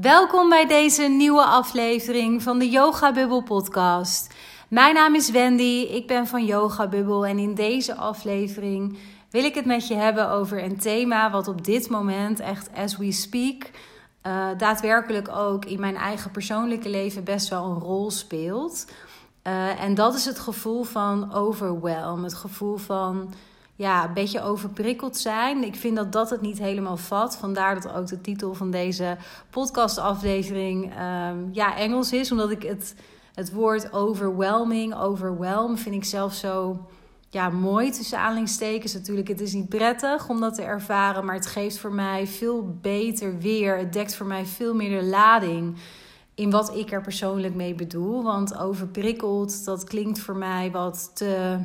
Welkom bij deze nieuwe aflevering van de Yoga Bubble podcast. Mijn naam is Wendy, ik ben van Yoga Bubble en in deze aflevering wil ik het met je hebben over een thema wat op dit moment echt as we speak uh, daadwerkelijk ook in mijn eigen persoonlijke leven best wel een rol speelt. Uh, en dat is het gevoel van overwhelm, het gevoel van ja, een beetje overprikkeld zijn. Ik vind dat dat het niet helemaal vat. Vandaar dat ook de titel van deze podcastaflevering um, ja, Engels is. Omdat ik het, het woord overwhelming, overwhelm, vind ik zelf zo ja, mooi tussen aanhalingstekens. Natuurlijk, het is niet prettig om dat te ervaren. Maar het geeft voor mij veel beter weer. Het dekt voor mij veel meer de lading in wat ik er persoonlijk mee bedoel. Want overprikkeld, dat klinkt voor mij wat te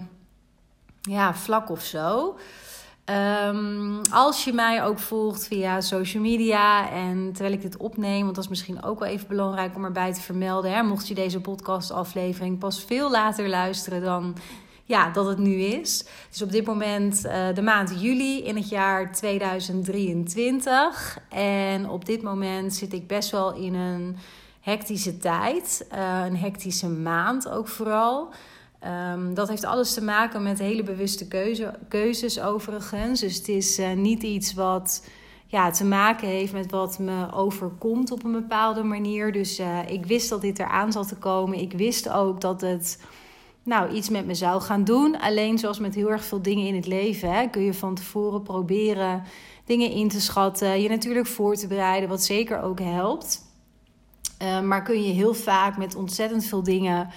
ja, vlak of zo. Um, als je mij ook volgt via social media en terwijl ik dit opneem, want dat is misschien ook wel even belangrijk om erbij te vermelden. Hè, mocht je deze podcastaflevering pas veel later luisteren dan ja, dat het nu is. Dus op dit moment uh, de maand juli in het jaar 2023. En op dit moment zit ik best wel in een hectische tijd. Uh, een hectische maand ook vooral. Um, dat heeft alles te maken met hele bewuste keuze, keuzes overigens. Dus het is uh, niet iets wat ja, te maken heeft met wat me overkomt op een bepaalde manier. Dus uh, ik wist dat dit eraan zat te komen. Ik wist ook dat het nou, iets met me zou gaan doen. Alleen zoals met heel erg veel dingen in het leven hè, kun je van tevoren proberen dingen in te schatten. Je natuurlijk voor te bereiden, wat zeker ook helpt. Uh, maar kun je heel vaak met ontzettend veel dingen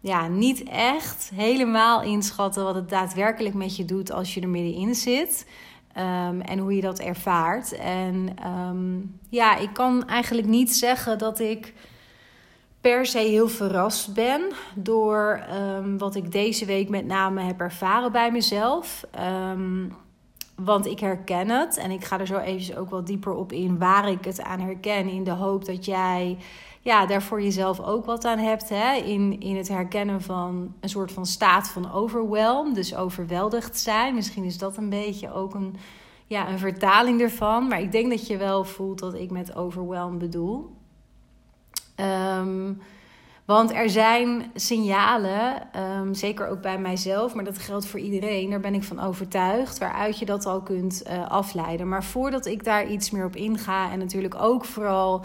ja, niet echt helemaal inschatten wat het daadwerkelijk met je doet als je er middenin zit. Um, en hoe je dat ervaart. En um, ja, ik kan eigenlijk niet zeggen dat ik per se heel verrast ben door um, wat ik deze week met name heb ervaren bij mezelf. want ik herken het en ik ga er zo even ook wat dieper op in waar ik het aan herken. In de hoop dat jij ja, daar voor jezelf ook wat aan hebt. Hè? In, in het herkennen van een soort van staat van overwhelm. Dus overweldigd zijn. Misschien is dat een beetje ook een, ja, een vertaling ervan. Maar ik denk dat je wel voelt dat ik met overwhelm bedoel. Um, want er zijn signalen, um, zeker ook bij mijzelf, maar dat geldt voor iedereen, daar ben ik van overtuigd, waaruit je dat al kunt uh, afleiden. Maar voordat ik daar iets meer op inga en natuurlijk ook vooral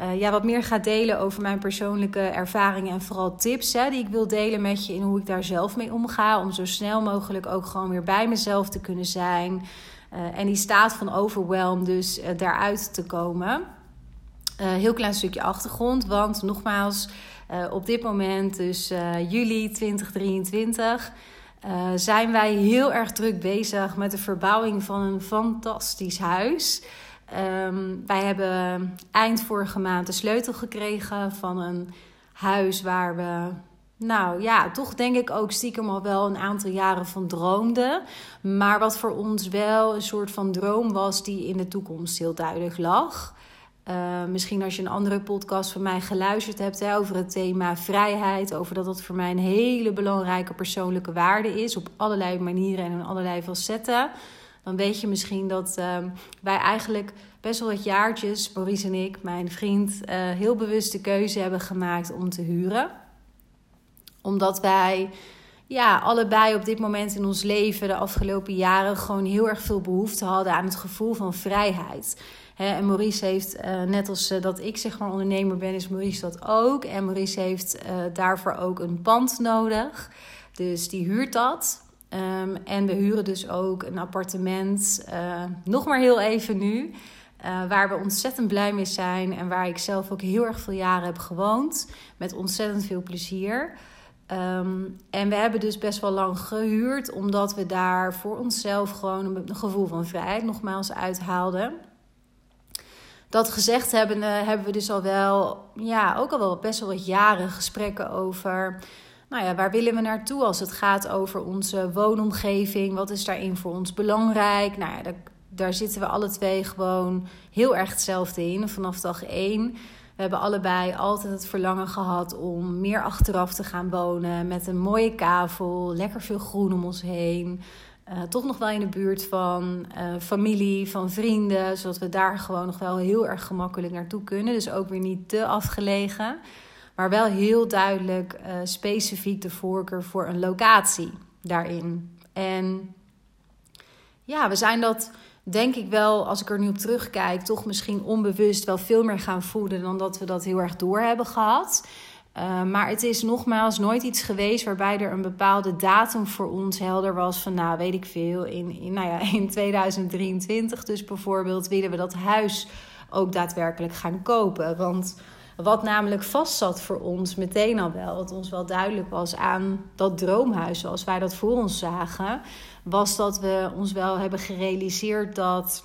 uh, ja, wat meer ga delen over mijn persoonlijke ervaringen en vooral tips hè, die ik wil delen met je in hoe ik daar zelf mee omga. Om zo snel mogelijk ook gewoon weer bij mezelf te kunnen zijn. Uh, en die staat van overwhelm dus uh, daaruit te komen. heel klein stukje achtergrond, want nogmaals, op dit moment, dus juli 2023. zijn wij heel erg druk bezig met de verbouwing van een fantastisch huis. Um, wij hebben eind vorige maand de sleutel gekregen van een huis waar we, nou ja, toch denk ik ook stiekem al wel een aantal jaren van droomden. Maar wat voor ons wel een soort van droom was die in de toekomst heel duidelijk lag. Uh, misschien als je een andere podcast van mij geluisterd hebt hè, over het thema vrijheid, over dat dat voor mij een hele belangrijke persoonlijke waarde is op allerlei manieren en in allerlei facetten dan weet je misschien dat uh, wij eigenlijk best wel wat jaartjes, Maurice en ik, mijn vriend, uh, heel bewust de keuze hebben gemaakt om te huren. Omdat wij ja, allebei op dit moment in ons leven, de afgelopen jaren, gewoon heel erg veel behoefte hadden aan het gevoel van vrijheid. en Maurice heeft, uh, net als uh, dat ik zeg maar ondernemer ben, is Maurice dat ook. En Maurice heeft daarvoor ook een pand nodig. Dus die huurt dat. Um, en we huren dus ook een appartement, uh, nog maar heel even nu, uh, waar we ontzettend blij mee zijn en waar ik zelf ook heel erg veel jaren heb gewoond, met ontzettend veel plezier. Um, en we hebben dus best wel lang gehuurd, omdat we daar voor onszelf gewoon een gevoel van vrijheid nogmaals uithaalden. Dat gezegd hebben, hebben we dus al wel, ja, ook al wel best wel wat jaren gesprekken over nou ja, waar willen we naartoe als het gaat over onze woonomgeving? Wat is daarin voor ons belangrijk? Nou ja, daar, zitten we alle twee gewoon heel erg hetzelfde in vanaf dag één. We hebben allebei altijd het verlangen gehad om meer achteraf te gaan wonen. Met een mooie kavel, lekker veel groen om ons heen. uh, toch nog wel in de buurt van uh, familie, van vrienden, zodat we daar gewoon nog wel heel erg gemakkelijk naartoe kunnen. Dus ook weer niet te afgelegen, maar wel heel duidelijk uh, specifiek de voorkeur voor een locatie daarin. En ja, we zijn dat denk ik wel, als ik er nu op terugkijk, toch misschien onbewust wel veel meer gaan voelen dan dat we dat heel erg door hebben gehad. Uh, maar het is nogmaals nooit iets geweest waarbij er een bepaalde datum voor ons helder was van, nou weet ik veel, in, in, nou ja, in 2023 dus bijvoorbeeld willen we dat huis ook daadwerkelijk gaan kopen. Want wat namelijk vast zat voor ons meteen al wel, wat ons wel duidelijk was aan dat droomhuis zoals wij dat voor ons zagen, was dat we ons wel hebben gerealiseerd dat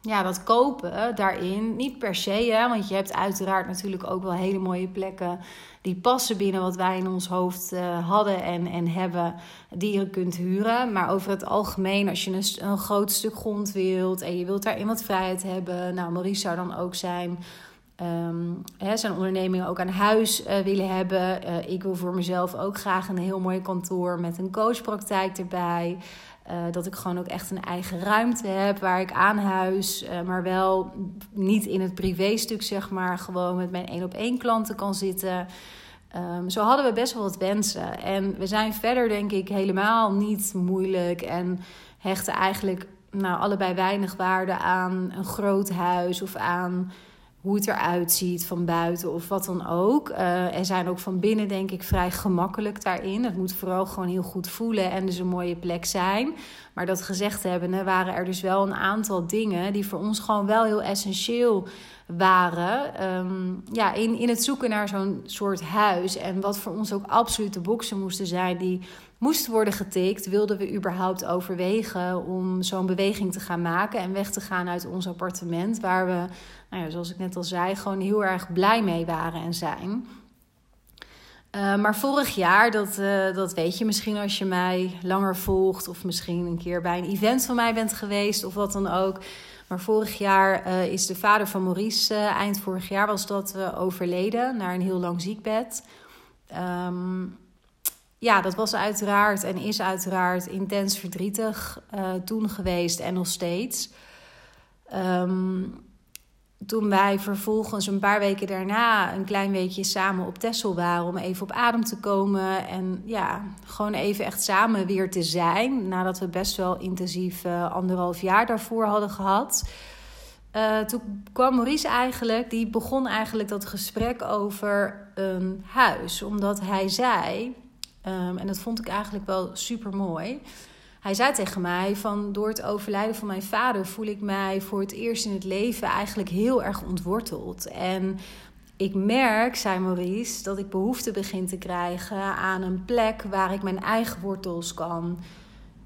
ja, dat kopen daarin niet per se, hè, want je hebt uiteraard natuurlijk ook wel hele mooie plekken die passen binnen wat wij in ons hoofd uh, hadden en, en hebben, die je kunt huren. Maar over het algemeen, als je een, een groot stuk grond wilt en je wilt daarin wat vrijheid hebben, nou, Maurice zou dan ook zijn. Um, hè, zijn onderneming ook aan huis uh, willen hebben. Uh, ik wil voor mezelf ook graag een heel mooi kantoor met een coachpraktijk erbij. Uh, dat ik gewoon ook echt een eigen ruimte heb waar ik aan huis, maar wel niet in het privéstuk, zeg maar, gewoon met mijn één op één klanten kan zitten. Um, zo hadden we best wel wat wensen. En we zijn verder, denk ik, helemaal niet moeilijk en hechten eigenlijk nou, allebei weinig waarde aan een groot huis of aan hoe het eruit ziet van buiten of wat dan ook. Uh, er zijn ook van binnen, denk ik, vrij gemakkelijk daarin. Het moet vooral gewoon heel goed voelen en dus een mooie plek zijn. Maar dat gezegd hebben, waren er dus wel een aantal dingen die voor ons gewoon wel heel essentieel waren. Um, ja, in, in het zoeken naar zo'n soort huis. En wat voor ons ook absoluut de boxen moesten zijn die moesten worden getikt, wilden we überhaupt overwegen om zo'n beweging te gaan maken en weg te gaan uit ons appartement, waar we, nou ja, zoals ik net al zei, gewoon heel erg blij mee waren en zijn. Uh, maar vorig jaar, dat, uh, dat weet je misschien als je mij langer volgt, of misschien een keer bij een event van mij bent geweest, of wat dan ook. Maar vorig jaar uh, is de vader van Maurice, eind vorig jaar was dat overleden, naar een heel lang ziekbed. Um, ja, dat was uiteraard en is uiteraard intens verdrietig toen geweest en nog steeds. Um, toen wij vervolgens een paar weken daarna een klein weekje samen op Texel waren om even op adem te komen en ja, gewoon even echt samen weer te zijn, nadat we best wel intensief uh, anderhalf jaar daarvoor hadden gehad. Uh, toen kwam Maurice eigenlijk, die begon eigenlijk dat gesprek over een huis, omdat hij zei Um, en dat vond ik eigenlijk wel super mooi. Hij zei tegen mij van door het overlijden van mijn vader voel ik mij voor het eerst in het leven eigenlijk heel erg ontworteld. En ik merk, zei Maurice, dat ik behoefte begin te krijgen aan een plek waar ik mijn eigen wortels kan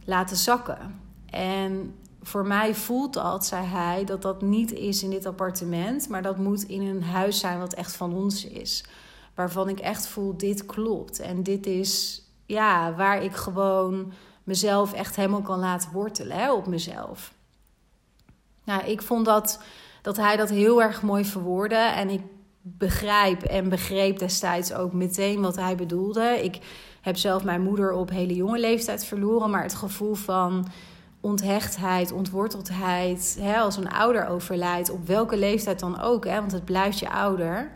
laten zakken. En voor mij voelt dat, zei hij, dat dat niet is in dit appartement, maar dat moet in een huis zijn wat echt van ons is waarvan ik echt voel: dit klopt. En dit is ja, waar ik gewoon mezelf echt helemaal kan laten wortelen hè, op mezelf. Nou, ik vond dat, dat hij dat heel erg mooi verwoordde. En ik begrijp en begreep destijds ook meteen wat hij bedoelde. Ik heb zelf mijn moeder op hele jonge leeftijd verloren, maar het gevoel van onthechtheid, ontworteldheid, hè, als een ouder overlijdt, op welke leeftijd dan ook, hè, want het blijft je ouder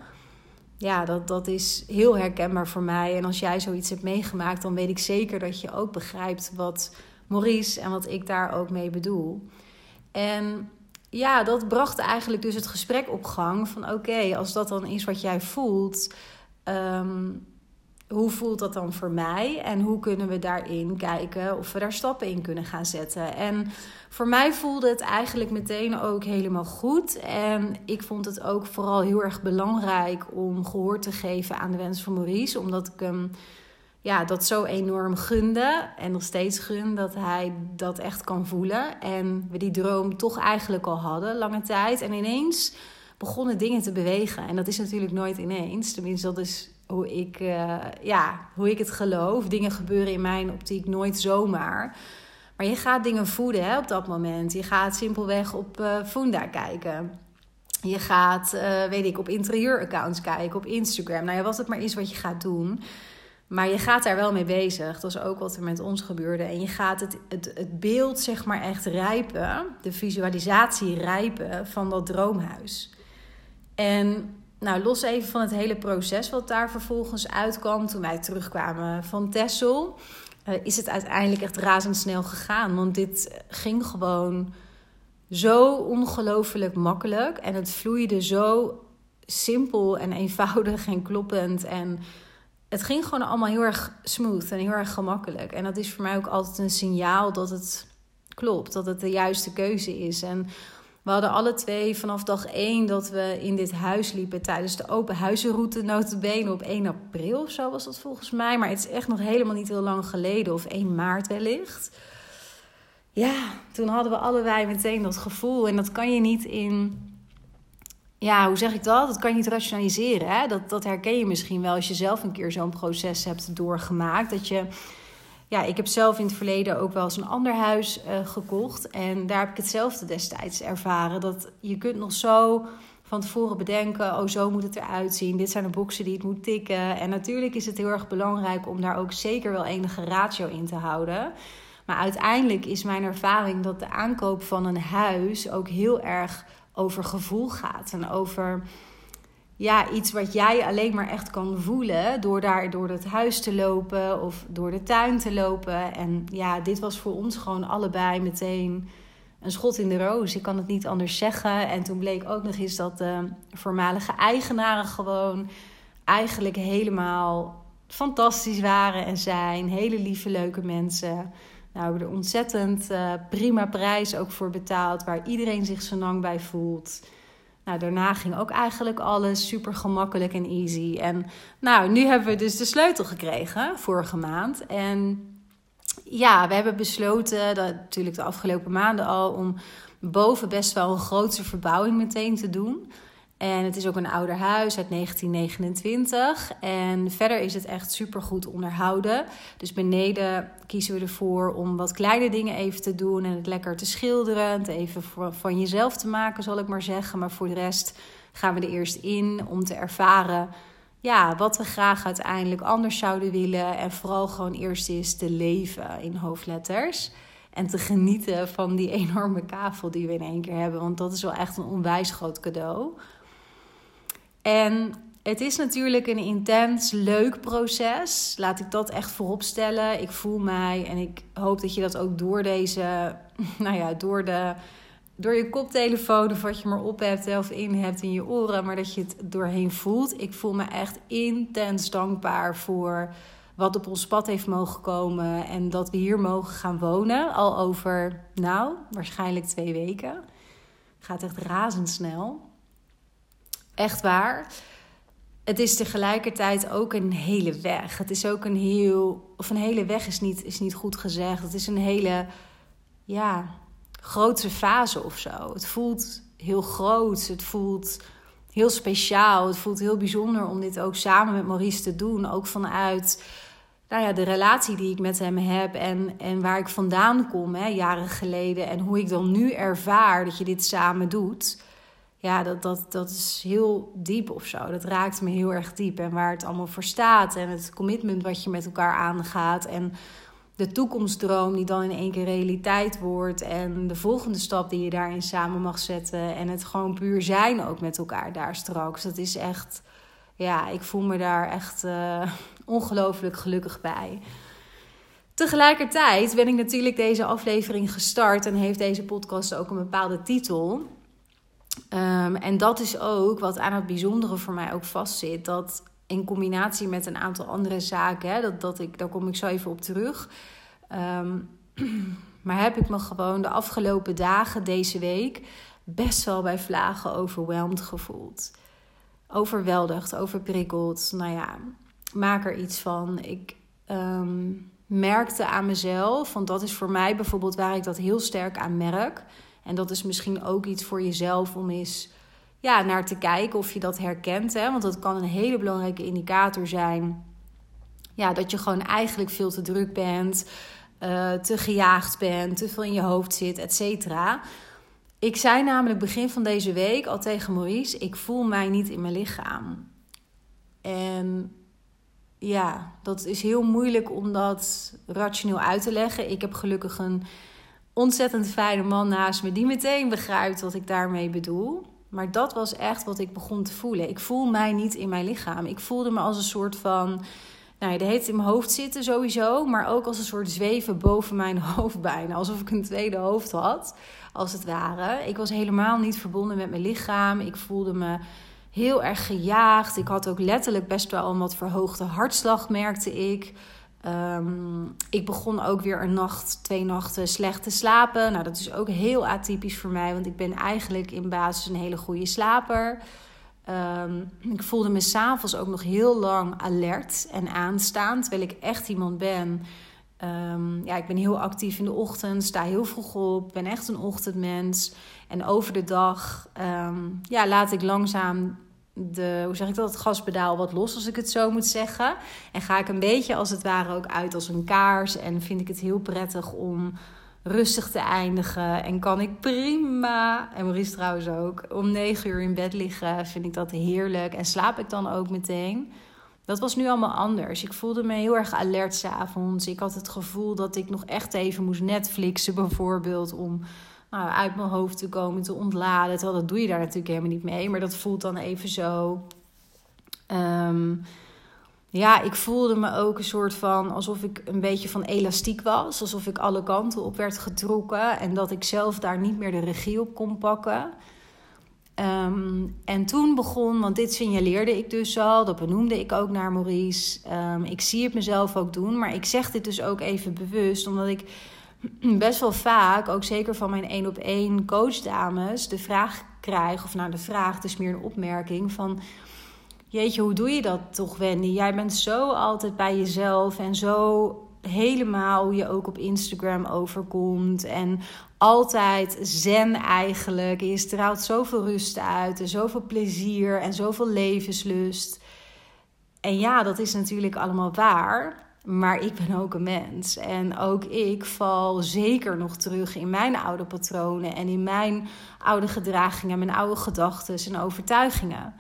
ja, dat, dat is heel herkenbaar voor mij. En als jij zoiets hebt meegemaakt, dan weet ik zeker dat je ook begrijpt wat Maurice en wat ik daar ook mee bedoel. En ja, dat bracht eigenlijk dus het gesprek op gang van oké, als dat dan is wat jij voelt, ehm, hoe voelt dat dan voor mij? En hoe kunnen we daarin kijken of we daar stappen in kunnen gaan zetten? En voor mij voelde het eigenlijk meteen ook helemaal goed. En ik vond het ook vooral heel erg belangrijk om gehoor te geven aan de wens van Maurice. Omdat ik hem ja, dat zo enorm gunde. En nog steeds gun dat hij dat echt kan voelen. En we die droom toch eigenlijk al hadden, lange tijd. En ineens begonnen dingen te bewegen. En dat is natuurlijk nooit ineens. Tenminste, dat is hoe ik, uh, ja, hoe ik het geloof. Dingen gebeuren in mijn optiek nooit zomaar. Maar je gaat dingen voeden hè, op dat moment. Je gaat simpelweg op uh, Funda kijken. Je gaat, uh, weet ik, op interieuraccounts kijken, op Instagram. Nou ja, wat het maar is wat je gaat doen. Maar je gaat daar wel mee bezig. Dat is ook wat er met ons gebeurde. En je gaat het, het, het beeld, zeg maar, echt rijpen. De visualisatie rijpen van dat droomhuis. En nou, los even van het hele proces wat daar vervolgens uitkwam. Toen wij terugkwamen van Tessel. Uh, is het uiteindelijk echt razendsnel gegaan. Want dit ging gewoon zo ongelooflijk makkelijk. En het vloeide zo simpel en eenvoudig en kloppend. En het ging gewoon allemaal heel erg smooth en heel erg gemakkelijk. En dat is voor mij ook altijd een signaal dat het klopt, dat het de juiste keuze is. En we hadden alle twee vanaf dag één dat we in dit huis liepen tijdens de open huizenroute notabene op 1 april of zo was dat volgens mij. Maar het is echt nog helemaal niet heel lang geleden of 1 maart wellicht. Ja, toen hadden we allebei meteen dat gevoel en dat kan je niet in ja, hoe zeg ik dat? Dat kan je niet rationaliseren. Hè? Dat, dat herken je misschien wel als je zelf een keer zo'n proces hebt doorgemaakt. Dat je, ja, ik heb zelf in het verleden ook wel eens een ander huis uh, gekocht. En daar heb ik hetzelfde destijds ervaren. Dat je kunt nog zo van tevoren bedenken: oh, zo moet het eruit zien. Dit zijn de boxen die het moet tikken. En natuurlijk is het heel erg belangrijk om daar ook zeker wel enige ratio in te houden. Maar uiteindelijk is mijn ervaring dat de aankoop van een huis ook heel erg over gevoel gaat. En over ja, iets wat jij alleen maar echt kan voelen door daar door het huis te lopen of door de tuin te lopen. En ja, dit was voor ons gewoon allebei meteen een schot in de roos. Ik kan het niet anders zeggen. En toen bleek ook nog eens dat de voormalige eigenaren gewoon eigenlijk helemaal fantastisch waren en zijn. Hele lieve, leuke mensen. Nou, we hebben er ontzettend uh, prima prijs ook voor betaald, waar iedereen zich zo lang bij voelt. Nou, daarna ging ook eigenlijk alles super gemakkelijk en easy. En nou, nu hebben we dus de sleutel gekregen vorige maand. En ja, we hebben besloten, dat, natuurlijk de afgelopen maanden al, om boven best wel een grootse verbouwing meteen te doen. En het is ook een ouder huis uit 1929. En verder is het echt super goed onderhouden. Dus beneden kiezen we ervoor om wat kleine dingen even te doen. En het lekker te schilderen. Het even van jezelf te maken, zal ik maar zeggen. Maar voor de rest gaan we er eerst in om te ervaren. Ja, wat we graag uiteindelijk anders zouden willen. En vooral gewoon eerst eens te leven in hoofdletters. En te genieten van die enorme kavel die we in één keer hebben. Want dat is wel echt een onwijs groot cadeau. En het is natuurlijk een intens, leuk proces. Laat ik dat echt voorop stellen. Ik voel mij en ik hoop dat je dat ook door deze, nou ja, door de, door je koptelefoon of wat je maar op hebt of in hebt in je oren, maar dat je het doorheen voelt. Ik voel me echt intens dankbaar voor wat op ons pad heeft mogen komen en dat we hier mogen gaan wonen. Al over, nou, waarschijnlijk twee weken. Gaat echt razendsnel. Echt waar. Het is tegelijkertijd ook een hele weg. Het is ook een heel. Of een hele weg is niet, is niet goed gezegd. Het is een hele. Ja, grote fase of zo. Het voelt heel groot. Het voelt heel speciaal. Het voelt heel bijzonder om dit ook samen met Maurice te doen. Ook vanuit nou ja, de relatie die ik met hem heb en, en waar ik vandaan kom, hè, jaren geleden. En hoe ik dan nu ervaar dat je dit samen doet ja, dat, dat, dat is heel diep of zo. Dat raakt me heel erg diep. En waar het allemaal voor staat. En het commitment wat je met elkaar aangaat. En de toekomstdroom die dan in één keer realiteit wordt. En de volgende stap die je daarin samen mag zetten. En het gewoon puur zijn ook met elkaar daar straks. Dat is echt, ja, ik voel me daar echt uh, ongelooflijk gelukkig bij. Tegelijkertijd ben ik natuurlijk deze aflevering gestart en heeft deze podcast ook een bepaalde titel. Ehm, en dat is ook wat aan het bijzondere voor mij ook vastzit. Dat in combinatie met een aantal andere zaken, hè, dat, dat ik, daar kom ik zo even op terug. Ehm, maar heb ik me gewoon de afgelopen dagen deze week best wel bij vlagen overweldigd gevoeld. Overweldigd, overprikkeld. Nou ja, maak er iets van. Ik ehm, merkte aan mezelf, want dat is voor mij bijvoorbeeld waar ik dat heel sterk aan merk en dat is misschien ook iets voor jezelf om eens ja, naar te kijken of je dat herkent. Hè? Want dat kan een hele belangrijke indicator zijn. Ja, dat je gewoon eigenlijk veel te druk bent, uh, te gejaagd bent, te veel in je hoofd zit, et cetera. Ik zei namelijk begin van deze week al tegen Maurice: ik voel mij niet in mijn lichaam. En ja, dat is heel moeilijk om dat rationeel uit te leggen. Ik heb gelukkig een ontzettend fijne man naast me die meteen begrijpt wat ik daarmee bedoel. Maar dat was echt wat ik begon te voelen. Ik voel mij niet in mijn lichaam. Ik voelde me als een soort van. Nou ja, de heet in mijn hoofd zitten sowieso. Maar ook als een soort zweven boven mijn hoofd bijna. Alsof ik een tweede hoofd had, als het ware. Ik was helemaal niet verbonden met mijn lichaam. Ik voelde me heel erg gejaagd. Ik had ook letterlijk best wel een wat verhoogde hartslag, merkte ik. Ehm, ik begon ook weer een nacht, twee nachten slecht te slapen. Nou, dat is ook heel atypisch voor mij, want ik ben eigenlijk in basis een hele goede slaper. Ehm, ik voelde me s'avonds ook nog heel lang alert en aanstaan, terwijl ik echt iemand ben. Um, ja, ik ben heel actief in de ochtend, sta heel vroeg op, ben echt een ochtendmens. En over de dag ja, laat ik langzaam de, hoe zeg ik dat, het gaspedaal wat los, als ik het zo moet zeggen. En ga ik een beetje als het ware ook uit als een kaars. En vind ik het heel prettig om rustig te eindigen. En kan ik prima, en Maurice trouwens ook, om negen uur in bed liggen. Vind ik dat heerlijk. En slaap ik dan ook meteen. Dat was nu allemaal anders. Ik voelde me heel erg alert s'avonds. Ik had het gevoel dat ik nog echt even moest Netflixen bijvoorbeeld... om nou, uit mijn hoofd te komen, te ontladen. Terwijl dat doe je daar natuurlijk helemaal niet mee. Maar dat voelt dan even zo. Ehm, ja, ik voelde me ook een soort van alsof ik een beetje van elastiek was. Alsof ik alle kanten op werd getrokken. En dat ik zelf daar niet meer de regie op kon pakken. Ehm, en toen begon, want dit signaleerde ik dus al, dat benoemde ik ook naar Maurice. Ehm, ik zie het mezelf ook doen, maar ik zeg dit dus ook even bewust, omdat ik best wel vaak, ook zeker van mijn één op één coachdames, de vraag krijg, of nou de vraag, het is meer een opmerking van. Jeetje, hoe doe je dat toch, Wendy? Jij bent zo altijd bij jezelf en zo helemaal hoe je ook op Instagram overkomt. En altijd zen eigenlijk. Je straalt zoveel rust uit en zoveel plezier en zoveel levenslust. En ja, dat is natuurlijk allemaal waar. Maar ik ben ook een mens. En ook ik val zeker nog terug in mijn oude patronen en in mijn oude gedragingen, mijn oude gedachten en overtuigingen.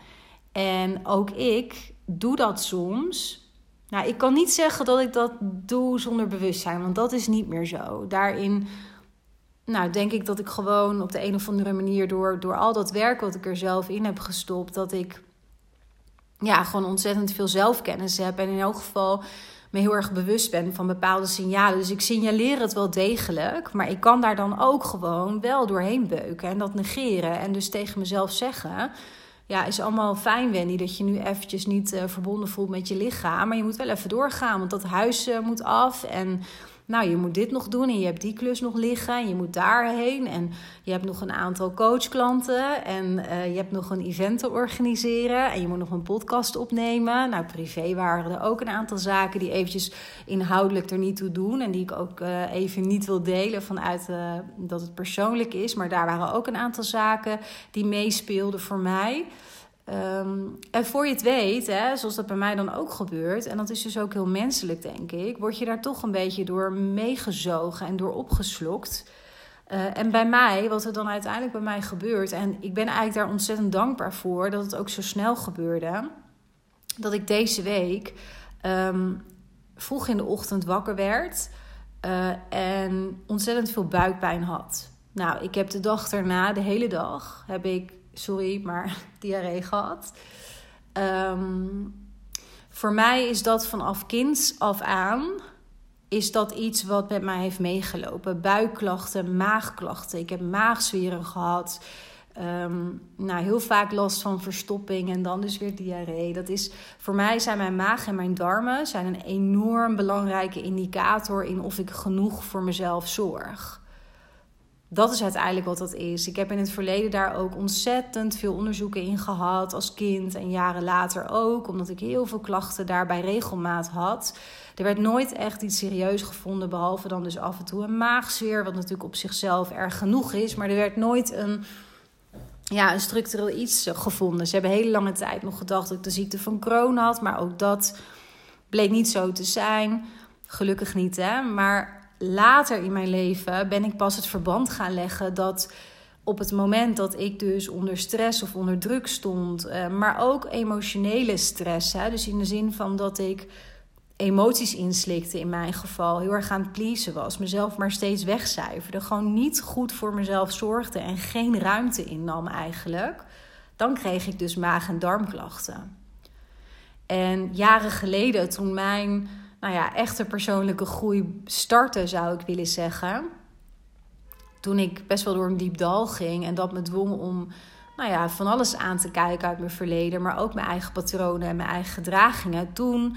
En ook ik doe dat soms. Nou, ik kan niet zeggen dat ik dat doe zonder bewustzijn, want dat is niet meer zo. Daarin nou, denk ik dat ik gewoon op de een of andere manier door, door al dat werk wat ik er zelf in heb gestopt, dat ik ja, gewoon ontzettend veel zelfkennis heb. En in elk geval heel erg bewust ben van bepaalde signalen. Dus ik signaleer het wel degelijk, maar ik kan daar dan ook gewoon wel doorheen beuken en dat negeren. En dus tegen mezelf zeggen: Ja, is allemaal fijn, Wendy, dat je nu eventjes niet uh, verbonden voelt met je lichaam. Maar je moet wel even doorgaan, want dat huis uh, moet af. En nou, je moet dit nog doen en je hebt die klus nog liggen en je moet daarheen. En je hebt nog een aantal coachklanten en uh, je hebt nog een event te organiseren en je moet nog een podcast opnemen. Nou, privé waren er ook een aantal zaken die eventjes inhoudelijk er niet toe doen en die ik ook uh, even niet wil delen vanuit uh, dat het persoonlijk is. Maar daar waren ook een aantal zaken die meespeelden voor mij. Um, en voor je het weet, hè, zoals dat bij mij dan ook gebeurt, en dat is dus ook heel menselijk, denk ik, word je daar toch een beetje door meegezogen en door opgeslokt. Uh, en bij mij, wat er dan uiteindelijk bij mij gebeurt, en ik ben eigenlijk daar ontzettend dankbaar voor dat het ook zo snel gebeurde, dat ik deze week um, vroeg in de ochtend wakker werd uh, en ontzettend veel buikpijn had. Nou, ik heb de dag daarna, de hele dag, heb ik sorry, maar diarree gehad. Um, voor mij is dat vanaf kinds af aan is dat iets wat met mij heeft meegelopen. Buikklachten, maagklachten. Ik heb maagzweren gehad. Um, nou, heel vaak last van verstopping en dan dus weer diarree. Dat is, voor mij zijn mijn maag en mijn darmen zijn een enorm belangrijke indicator in of ik genoeg voor mezelf zorg dat is uiteindelijk wat dat is. Ik heb in het verleden daar ook ontzettend veel onderzoeken in gehad als kind en jaren later ook, omdat ik heel veel klachten daarbij regelmaat had. Er werd nooit echt iets serieus gevonden, behalve dan dus af en toe een maagzweer, wat natuurlijk op zichzelf erg genoeg is, maar er werd nooit een, ja, een structureel iets gevonden. Ze hebben hele lange tijd nog gedacht dat ik de ziekte van Crohn had, maar ook dat bleek niet zo te zijn. Gelukkig niet, hè. Maar later in mijn leven ben ik pas het verband gaan leggen dat op het moment dat ik dus onder stress of onder druk stond, eh, maar ook emotionele stress. Dus in de zin van dat ik emoties inslikte in mijn geval, heel erg aan het pleasen was, mezelf maar steeds wegcijferde, gewoon niet goed voor mezelf zorgde en geen ruimte innam eigenlijk, dan kreeg ik dus maag- en darmklachten. En jaren geleden, toen mijn nou ja, echte persoonlijke groei startte, zou ik willen zeggen, toen ik best wel door een diep dal ging en dat me dwong om nou ja, van alles aan te kijken uit mijn verleden, maar ook mijn eigen patronen en mijn eigen gedragingen, toen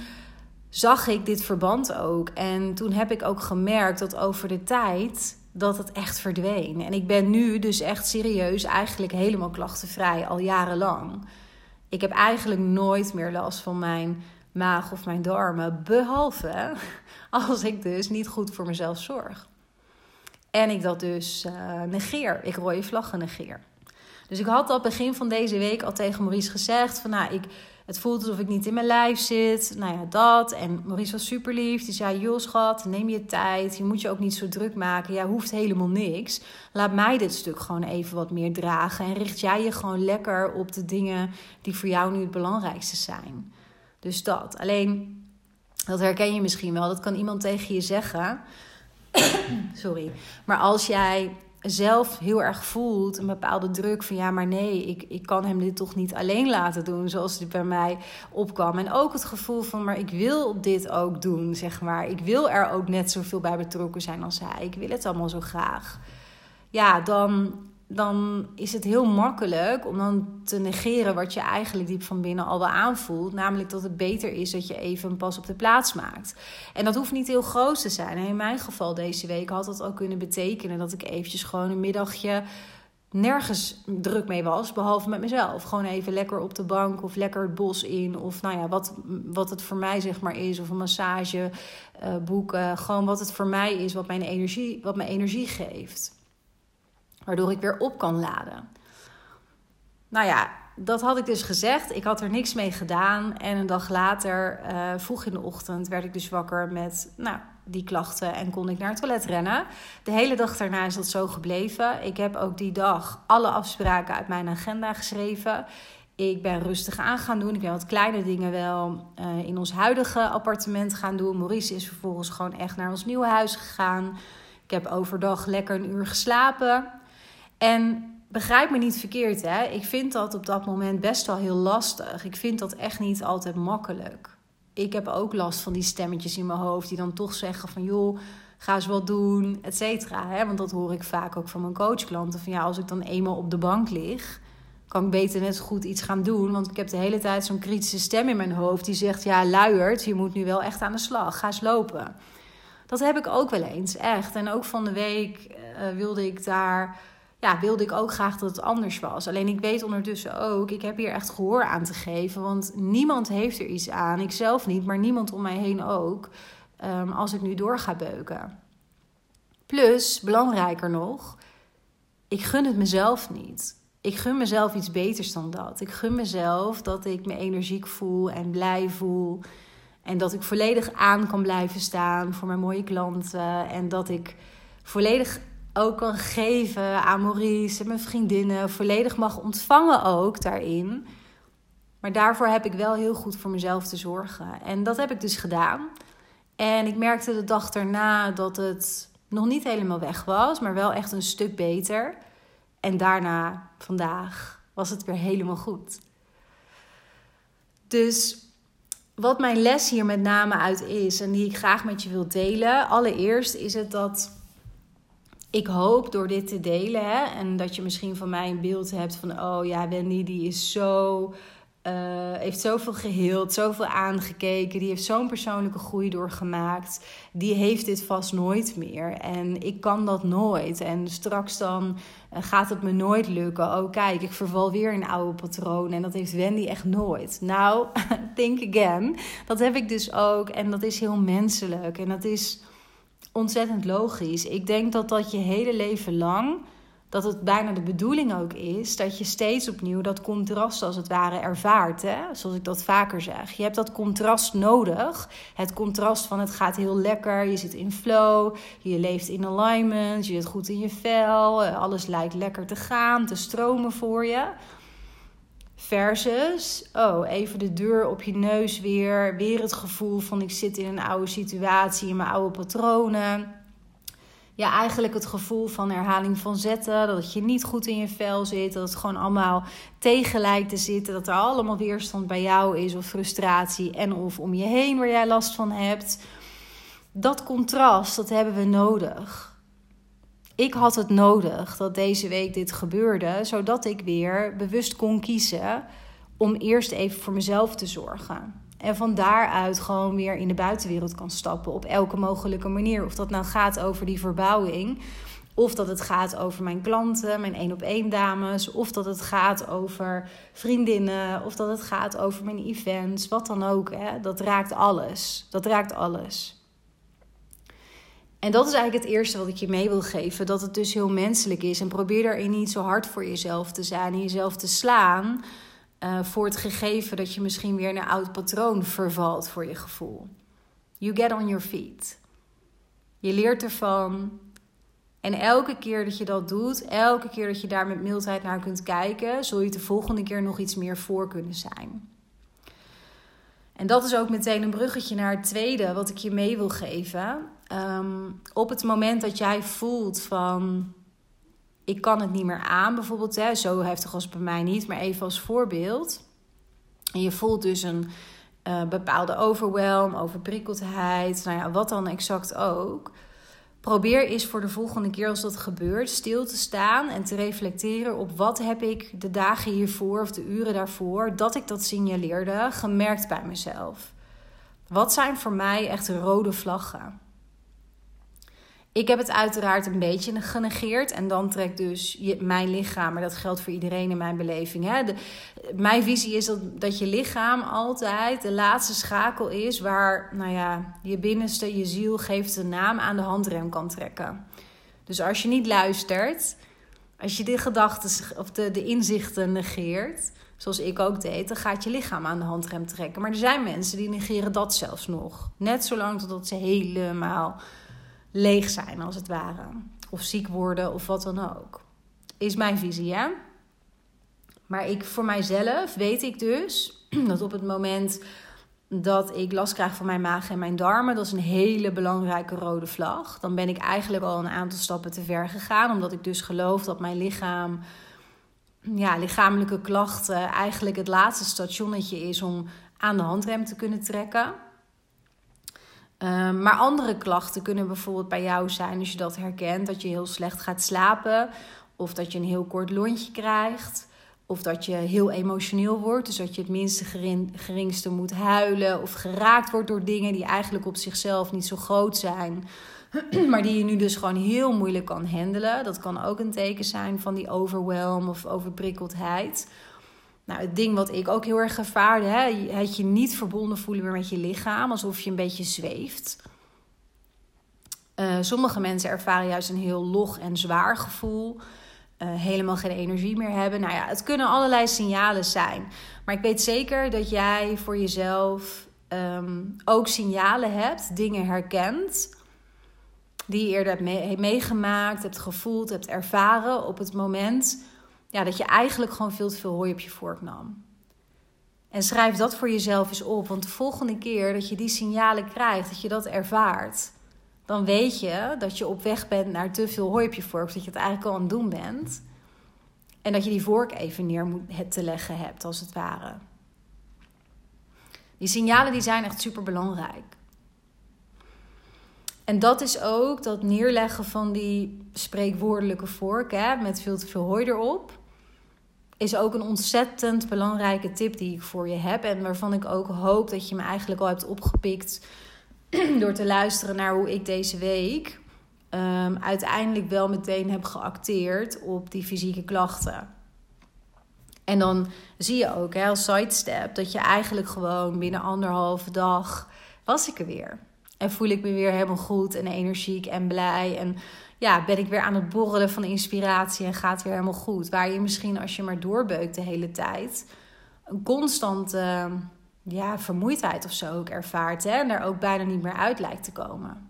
zag ik dit verband ook. En toen heb ik ook gemerkt dat over de tijd dat het echt verdween. En ik ben nu dus echt serieus eigenlijk helemaal klachtenvrij al jarenlang. Ik heb eigenlijk nooit meer last van mijn maag of mijn darmen, behalve als ik dus niet goed voor mezelf zorg. En ik dat dus uh, negeer. Ik rode vlaggen negeer. Dus ik had al begin van deze week al tegen Maurice gezegd: van nou, ik, het voelt alsof ik niet in mijn lijf zit. Nou ja, dat. En Maurice was super lief. Die zei: Joh, schat, neem je tijd. Je moet je ook niet zo druk maken. Jij hoeft helemaal niks. Laat mij dit stuk gewoon even wat meer dragen. En richt jij je gewoon lekker op de dingen die voor jou nu het belangrijkste zijn. Dus dat. Alleen, dat herken je misschien wel. Dat kan iemand tegen je zeggen. Sorry. Maar als jij zelf heel erg voelt een bepaalde druk van ja, maar nee, ik, ik kan hem dit toch niet alleen laten doen zoals het bij mij opkwam. En ook het gevoel van maar ik wil dit ook doen, zeg maar. Ik wil er ook net zoveel bij betrokken zijn als hij. Ik wil het allemaal zo graag. Ja, dan dan is het heel makkelijk om dan te negeren wat je eigenlijk diep van binnen al wel aanvoelt. Namelijk dat het beter is dat je even een pas op de plaats maakt. En dat hoeft niet heel groot te zijn. In mijn geval deze week had dat ook kunnen betekenen dat ik eventjes gewoon een middagje nergens druk mee was, behalve met mezelf. Gewoon even lekker op de bank of lekker het bos in. Of nou ja, wat, wat het voor mij zeg maar is. Of een massage boeken. Gewoon wat het voor mij is, wat mijn energie, wat mijn energie geeft waardoor ik weer op kan laden. Nou ja, dat had ik dus gezegd. Ik had er niks mee gedaan. En een dag later, uh, vroeg in de ochtend, werd ik dus wakker met nou, die klachten en kon ik naar het toilet rennen. De hele dag daarna is dat zo gebleven. Ik heb ook die dag alle afspraken uit mijn agenda geschreven. Ik ben rustig aan gaan doen. Ik ben wat kleine dingen wel uh, in ons huidige appartement gaan doen. Maurice is vervolgens gewoon echt naar ons nieuwe huis gegaan. Ik heb overdag lekker een uur geslapen. En begrijp me niet verkeerd, hè? Ik vind dat op dat moment best wel heel lastig. Ik vind dat echt niet altijd makkelijk. Ik heb ook last van die stemmetjes in mijn hoofd die dan toch zeggen van joh, ga eens wat doen, et cetera. Want dat hoor ik vaak ook van mijn coachklanten. Van ja, als ik dan eenmaal op de bank lig, kan ik beter net goed iets gaan doen. Want ik heb de hele tijd zo'n kritische stem in mijn hoofd die zegt: Ja, luiert, je moet nu wel echt aan de slag. Ga eens lopen. Dat heb ik ook wel eens, echt. En ook van de week uh, wilde ik daar ja, wilde ik ook graag dat het anders was. Alleen ik weet ondertussen ook, ik heb hier echt gehoor aan te geven. Want niemand heeft er iets aan. Ik zelf niet, maar niemand om mij heen ook. Um, als ik nu door ga beuken. Plus, belangrijker nog, ik gun het mezelf niet. Ik gun mezelf iets beters dan dat. Ik gun mezelf dat ik me energiek voel en blij voel. En dat ik volledig aan kan blijven staan voor mijn mooie klanten. En dat ik volledig ook kan geven aan Maurice en mijn vriendinnen. Volledig mag ontvangen ook daarin. Maar daarvoor heb ik wel heel goed voor mezelf te zorgen. En dat heb ik dus gedaan. En ik merkte de dag daarna dat het nog niet helemaal weg was, maar wel echt een stuk beter. En daarna, vandaag, was het weer helemaal goed. Dus wat mijn les hier met name uit is en die ik graag met je wil delen. Allereerst is het dat ik hoop door dit te delen hè, en dat je misschien van mij een beeld hebt van: oh ja, Wendy, die is zo. Uh, heeft zoveel geheeld, zoveel aangekeken. Die heeft zo'n persoonlijke groei doorgemaakt. Die heeft dit vast nooit meer. En ik kan dat nooit. En straks dan uh, gaat het me nooit lukken. Oh, kijk, ik verval weer in oude patronen. En dat heeft Wendy echt nooit. Nou, think again. Dat heb ik dus ook. En dat is heel menselijk. En dat is ontzettend logisch. Ik denk dat dat je hele leven lang dat het bijna de bedoeling ook is dat je steeds opnieuw dat contrast als het ware ervaart. Hè? Zoals ik dat vaker zeg. Je hebt dat contrast nodig. Het contrast van het gaat heel lekker, je zit in flow, je leeft in alignment, je zit goed in je vel, alles lijkt lekker te gaan, te stromen voor je. Versus, oh, even de deur op je neus weer. Weer het gevoel van ik zit in een oude situatie, in mijn oude patronen ja, eigenlijk het gevoel van herhaling van zetten. Dat je niet goed in je vel zit. Dat het gewoon allemaal tegen lijkt te zitten. Dat er allemaal weerstand bij jou is of frustratie. En of om je heen waar jij last van hebt. Dat contrast, dat hebben we nodig. Ik had het nodig dat deze week dit gebeurde. Zodat ik weer bewust kon kiezen om eerst even voor mezelf te zorgen. En van daaruit gewoon weer in de buitenwereld kan stappen op elke mogelijke manier. Of dat nou gaat over die verbouwing. Of dat het gaat over mijn klanten, mijn één op één dames. Of dat het gaat over vriendinnen. Of dat het gaat over mijn events. Wat dan ook. Hè? Dat raakt alles. Dat raakt alles. En dat is eigenlijk het eerste wat ik je mee wil geven. Dat het dus heel menselijk is. En probeer daarin niet zo hard voor jezelf te zijn en jezelf te slaan. Uh, voor het gegeven dat je misschien weer een oud patroon vervalt voor je gevoel. You get on your feet. Je leert ervan. En elke keer dat je dat doet, elke keer dat je daar met mildheid naar kunt kijken, zul je de volgende keer nog iets meer voor kunnen zijn. En dat is ook meteen een bruggetje naar het tweede wat ik je mee wil geven. Um, op het moment dat jij voelt van ik kan het niet meer aan, bijvoorbeeld. Hè, zo heftig als bij mij niet, maar even als voorbeeld. En je voelt dus een uh, bepaalde overwhelm, overprikkeldheid, nou ja, wat dan exact ook. Probeer eens voor de volgende keer als dat gebeurt stil te staan en te reflecteren op wat heb ik de dagen hiervoor of de uren daarvoor dat ik dat signaleerde gemerkt bij mezelf. Wat zijn voor mij echt rode vlaggen? Ik heb het uiteraard een beetje genegeerd. En dan trekt dus je, mijn lichaam, maar dat geldt voor iedereen in mijn beleving. Hè? De, mijn visie is dat, je lichaam altijd de laatste schakel is waar nou ja, je binnenste, je ziel geeft een naam aan de handrem kan trekken. Dus als je niet luistert, als je de gedachten of de, de inzichten negeert, zoals ik ook deed, dan gaat je lichaam aan de handrem trekken. Maar er zijn mensen die negeren dat zelfs nog. Net zolang totdat ze helemaal leeg zijn, als het ware. Of ziek worden of wat dan ook. Is mijn visie, hè? Maar ik, voor mijzelf weet ik dus dat op het moment dat ik last krijg van mijn maag en mijn darmen, dat is een hele belangrijke rode vlag. Dan ben ik eigenlijk al een aantal stappen te ver gegaan, omdat ik dus geloof dat mijn lichaam, ja, lichamelijke klachten eigenlijk het laatste stationnetje is om aan de handrem te kunnen trekken. Ehm, maar andere klachten kunnen bijvoorbeeld bij jou zijn, als je dat herkent, dat je heel slecht gaat slapen, of dat je een heel kort lontje krijgt, of dat je heel emotioneel wordt, dus dat je het minste geringste moet huilen, of geraakt wordt door dingen die eigenlijk op zichzelf niet zo groot zijn, maar die je nu dus gewoon heel moeilijk kan handelen. Dat kan ook een teken zijn van die overwhelm of overprikkeldheid. Nou, het ding wat ik ook heel erg ervaarde, hè, het je niet verbonden voelen meer met je lichaam, alsof je een beetje zweeft. Uh, sommige mensen ervaren juist een heel log en zwaar gevoel. Uh, helemaal geen energie meer hebben. Nou ja, het kunnen allerlei signalen zijn. Maar ik weet zeker dat jij voor jezelf um, ook signalen hebt, dingen herkent. Die je eerder hebt meegemaakt, hebt gevoeld, hebt ervaren op het moment ja, dat je eigenlijk gewoon veel te veel hooi op je vork nam. En schrijf dat voor jezelf eens op. Want de volgende keer dat je die signalen krijgt, dat je dat ervaart, dan weet je dat je op weg bent naar te veel hooi op je vork. Dat je het eigenlijk al aan het doen bent. En dat je die vork even neer moet te leggen hebt, als het ware. Die signalen die zijn echt super belangrijk. En dat is ook dat neerleggen van die spreekwoordelijke vork hè, met veel te veel hooi erop is ook een ontzettend belangrijke tip die ik voor je heb. En waarvan ik ook hoop dat je me eigenlijk al hebt opgepikt door te luisteren naar hoe ik deze week um, uiteindelijk wel meteen heb geacteerd op die fysieke klachten. En dan zie je ook hè, als sidestep dat je eigenlijk gewoon binnen anderhalve dag was ik er weer. En voel ik me weer helemaal goed en energiek en blij. En ja, ben ik weer aan het borrelen van inspiratie en gaat weer helemaal goed. Waar je misschien als je maar doorbeukt de hele tijd, een constante ja, vermoeidheid of zo ook ervaart. Hè? En er ook bijna niet meer uit lijkt te komen.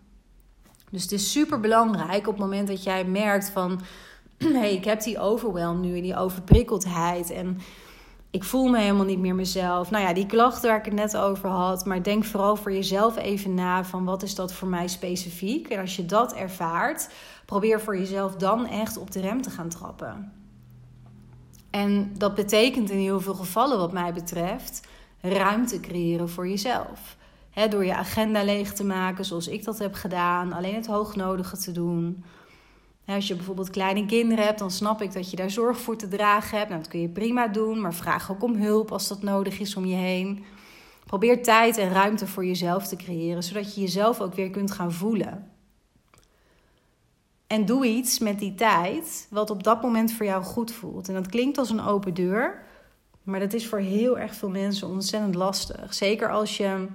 Dus het is super belangrijk op het moment dat jij merkt van... hey, ik heb die overwhelm nu en die overprikkeldheid... en ik voel me helemaal niet meer mezelf. Nou ja, die klachten waar ik het net over had. Maar denk vooral voor jezelf even na van wat is dat voor mij specifiek. En als je dat ervaart, probeer voor jezelf dan echt op de rem te gaan trappen. En dat betekent in heel veel gevallen wat mij betreft ruimte creëren voor jezelf. door je agenda leeg te maken zoals ik dat heb gedaan. Alleen het hoognodige te doen als je bijvoorbeeld kleine kinderen hebt, dan snap ik dat je daar zorg voor te dragen hebt. Nou, dat kun je prima doen, maar vraag ook om hulp als dat nodig is om je heen. Probeer tijd en ruimte voor jezelf te creëren, zodat je jezelf ook weer kunt gaan voelen. En doe iets met die tijd wat op dat moment voor jou goed voelt. En dat klinkt als een open deur, maar dat is voor heel erg veel mensen ontzettend lastig. Zeker als je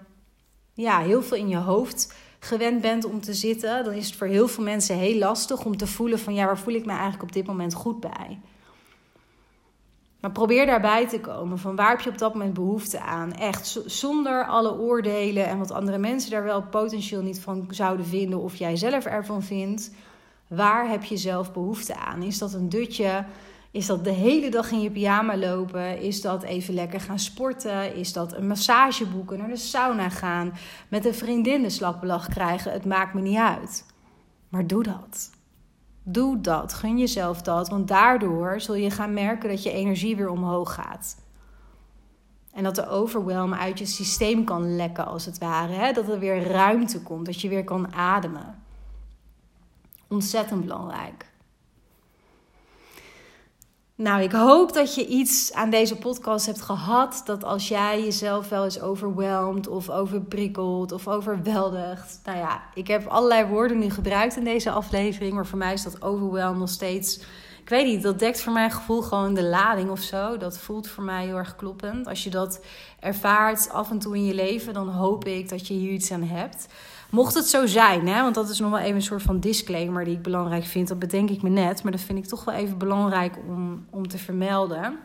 ja, heel veel in je hoofd gewend bent om te zitten, dan is het voor heel veel mensen heel lastig om te voelen van ja, waar voel ik me eigenlijk op dit moment goed bij? Maar probeer daarbij te komen van waar heb je op dat moment behoefte aan? Echt zonder alle oordelen en wat andere mensen daar wel potentieel niet van zouden vinden of jij zelf ervan vindt. Waar heb je zelf behoefte aan? Is dat een dutje? Is dat de hele dag in je pyjama lopen? Is dat even lekker gaan sporten? Is dat een massage boeken, naar de sauna gaan, met een vriendin de slappe krijgen? Het maakt me niet uit. Maar doe dat. Doe dat. Gun jezelf dat. Want daardoor zul je gaan merken dat je energie weer omhoog gaat. En dat de overwhelm uit je systeem kan lekken, als het ware. Hè? Dat er weer ruimte komt, dat je weer kan ademen. Ontzettend belangrijk. Nou, ik hoop dat je iets aan deze podcast hebt gehad. Dat als jij jezelf wel eens overweldigt of overprikkelt of overweldigt. Nou ja, ik heb allerlei woorden nu gebruikt in deze aflevering. Maar voor mij is dat overwhelm nog steeds. Ik weet niet, dat dekt voor mijn gevoel gewoon de lading of zo. Dat voelt voor mij heel erg kloppend. Als je dat ervaart af en toe in je leven, dan hoop ik dat je hier iets aan hebt. Mocht het zo zijn, hè, want dat is nog wel even een soort van disclaimer die ik belangrijk vind. Dat bedenk ik me net, maar dat vind ik toch wel even belangrijk om, om te vermelden.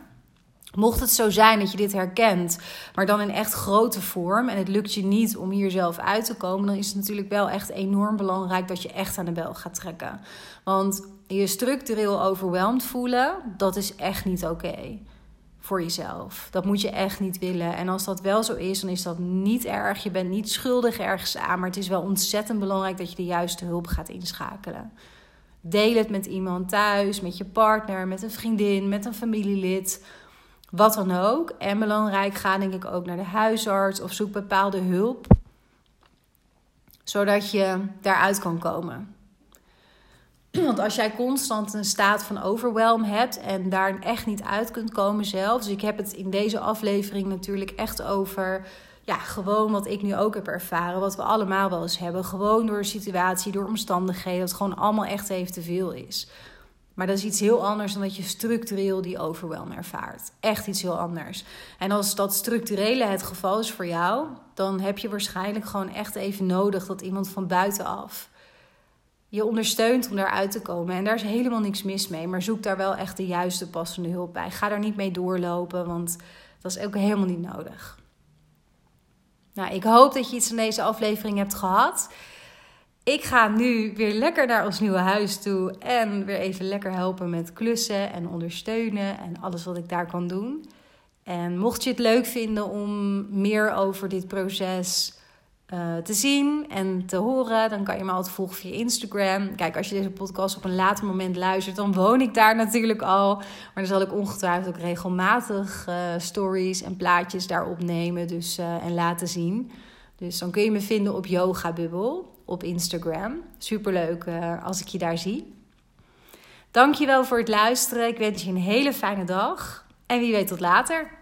Mocht het zo zijn dat je dit herkent, maar dan in echt grote vorm en het lukt je niet om hier zelf uit te komen, dan is het natuurlijk wel echt enorm belangrijk dat je echt aan de bel gaat trekken. Want je structureel overweldigd voelen, dat is echt niet oké voor jezelf. Dat moet je echt niet willen. En als dat wel zo is, dan is dat niet erg. Je bent niet schuldig ergens aan, maar het is wel ontzettend belangrijk dat je de juiste hulp gaat inschakelen. Deel het met iemand thuis, met je partner, met een vriendin, met een familielid. Wat dan ook. En belangrijk, ga denk ik ook naar de huisarts of zoek bepaalde hulp. Zodat je daaruit kan komen. Want als jij constant een staat van overwhelm hebt en daar echt niet uit kunt komen zelf. Dus ik heb het in deze aflevering natuurlijk echt over. Ja, gewoon wat ik nu ook heb ervaren. Wat we allemaal wel eens hebben. Gewoon door situatie, door omstandigheden. Dat gewoon allemaal echt even te veel is. Maar dat is iets heel anders dan dat je structureel die overwhelm ervaart. Echt iets heel anders. En als dat structurele het geval is voor jou, dan heb je waarschijnlijk gewoon echt even nodig dat iemand van buitenaf je ondersteunt om daaruit te komen. En daar is helemaal niks mis mee. Maar zoek daar wel echt de juiste passende hulp bij. Ga daar niet mee doorlopen, want dat is ook helemaal niet nodig. Nou, ik hoop dat je iets van deze aflevering hebt gehad. Ik ga nu weer lekker naar ons nieuwe huis toe. En weer even lekker helpen met klussen en ondersteunen. En alles wat ik daar kan doen. En mocht je het leuk vinden om meer over dit proces uh, te zien en te horen, dan kan je me altijd volgen via Instagram. Kijk, als je deze podcast op een later moment luistert, dan woon ik daar natuurlijk al. Maar dan zal ik ongetwijfeld ook regelmatig uh, stories en plaatjes daar opnemen dus, uh, en laten zien. Dus dan kun je me vinden op Yoga Bubble op Instagram. Superleuk als ik je daar zie. Dankjewel voor het luisteren. Ik wens je een hele fijne dag. En wie weet tot later.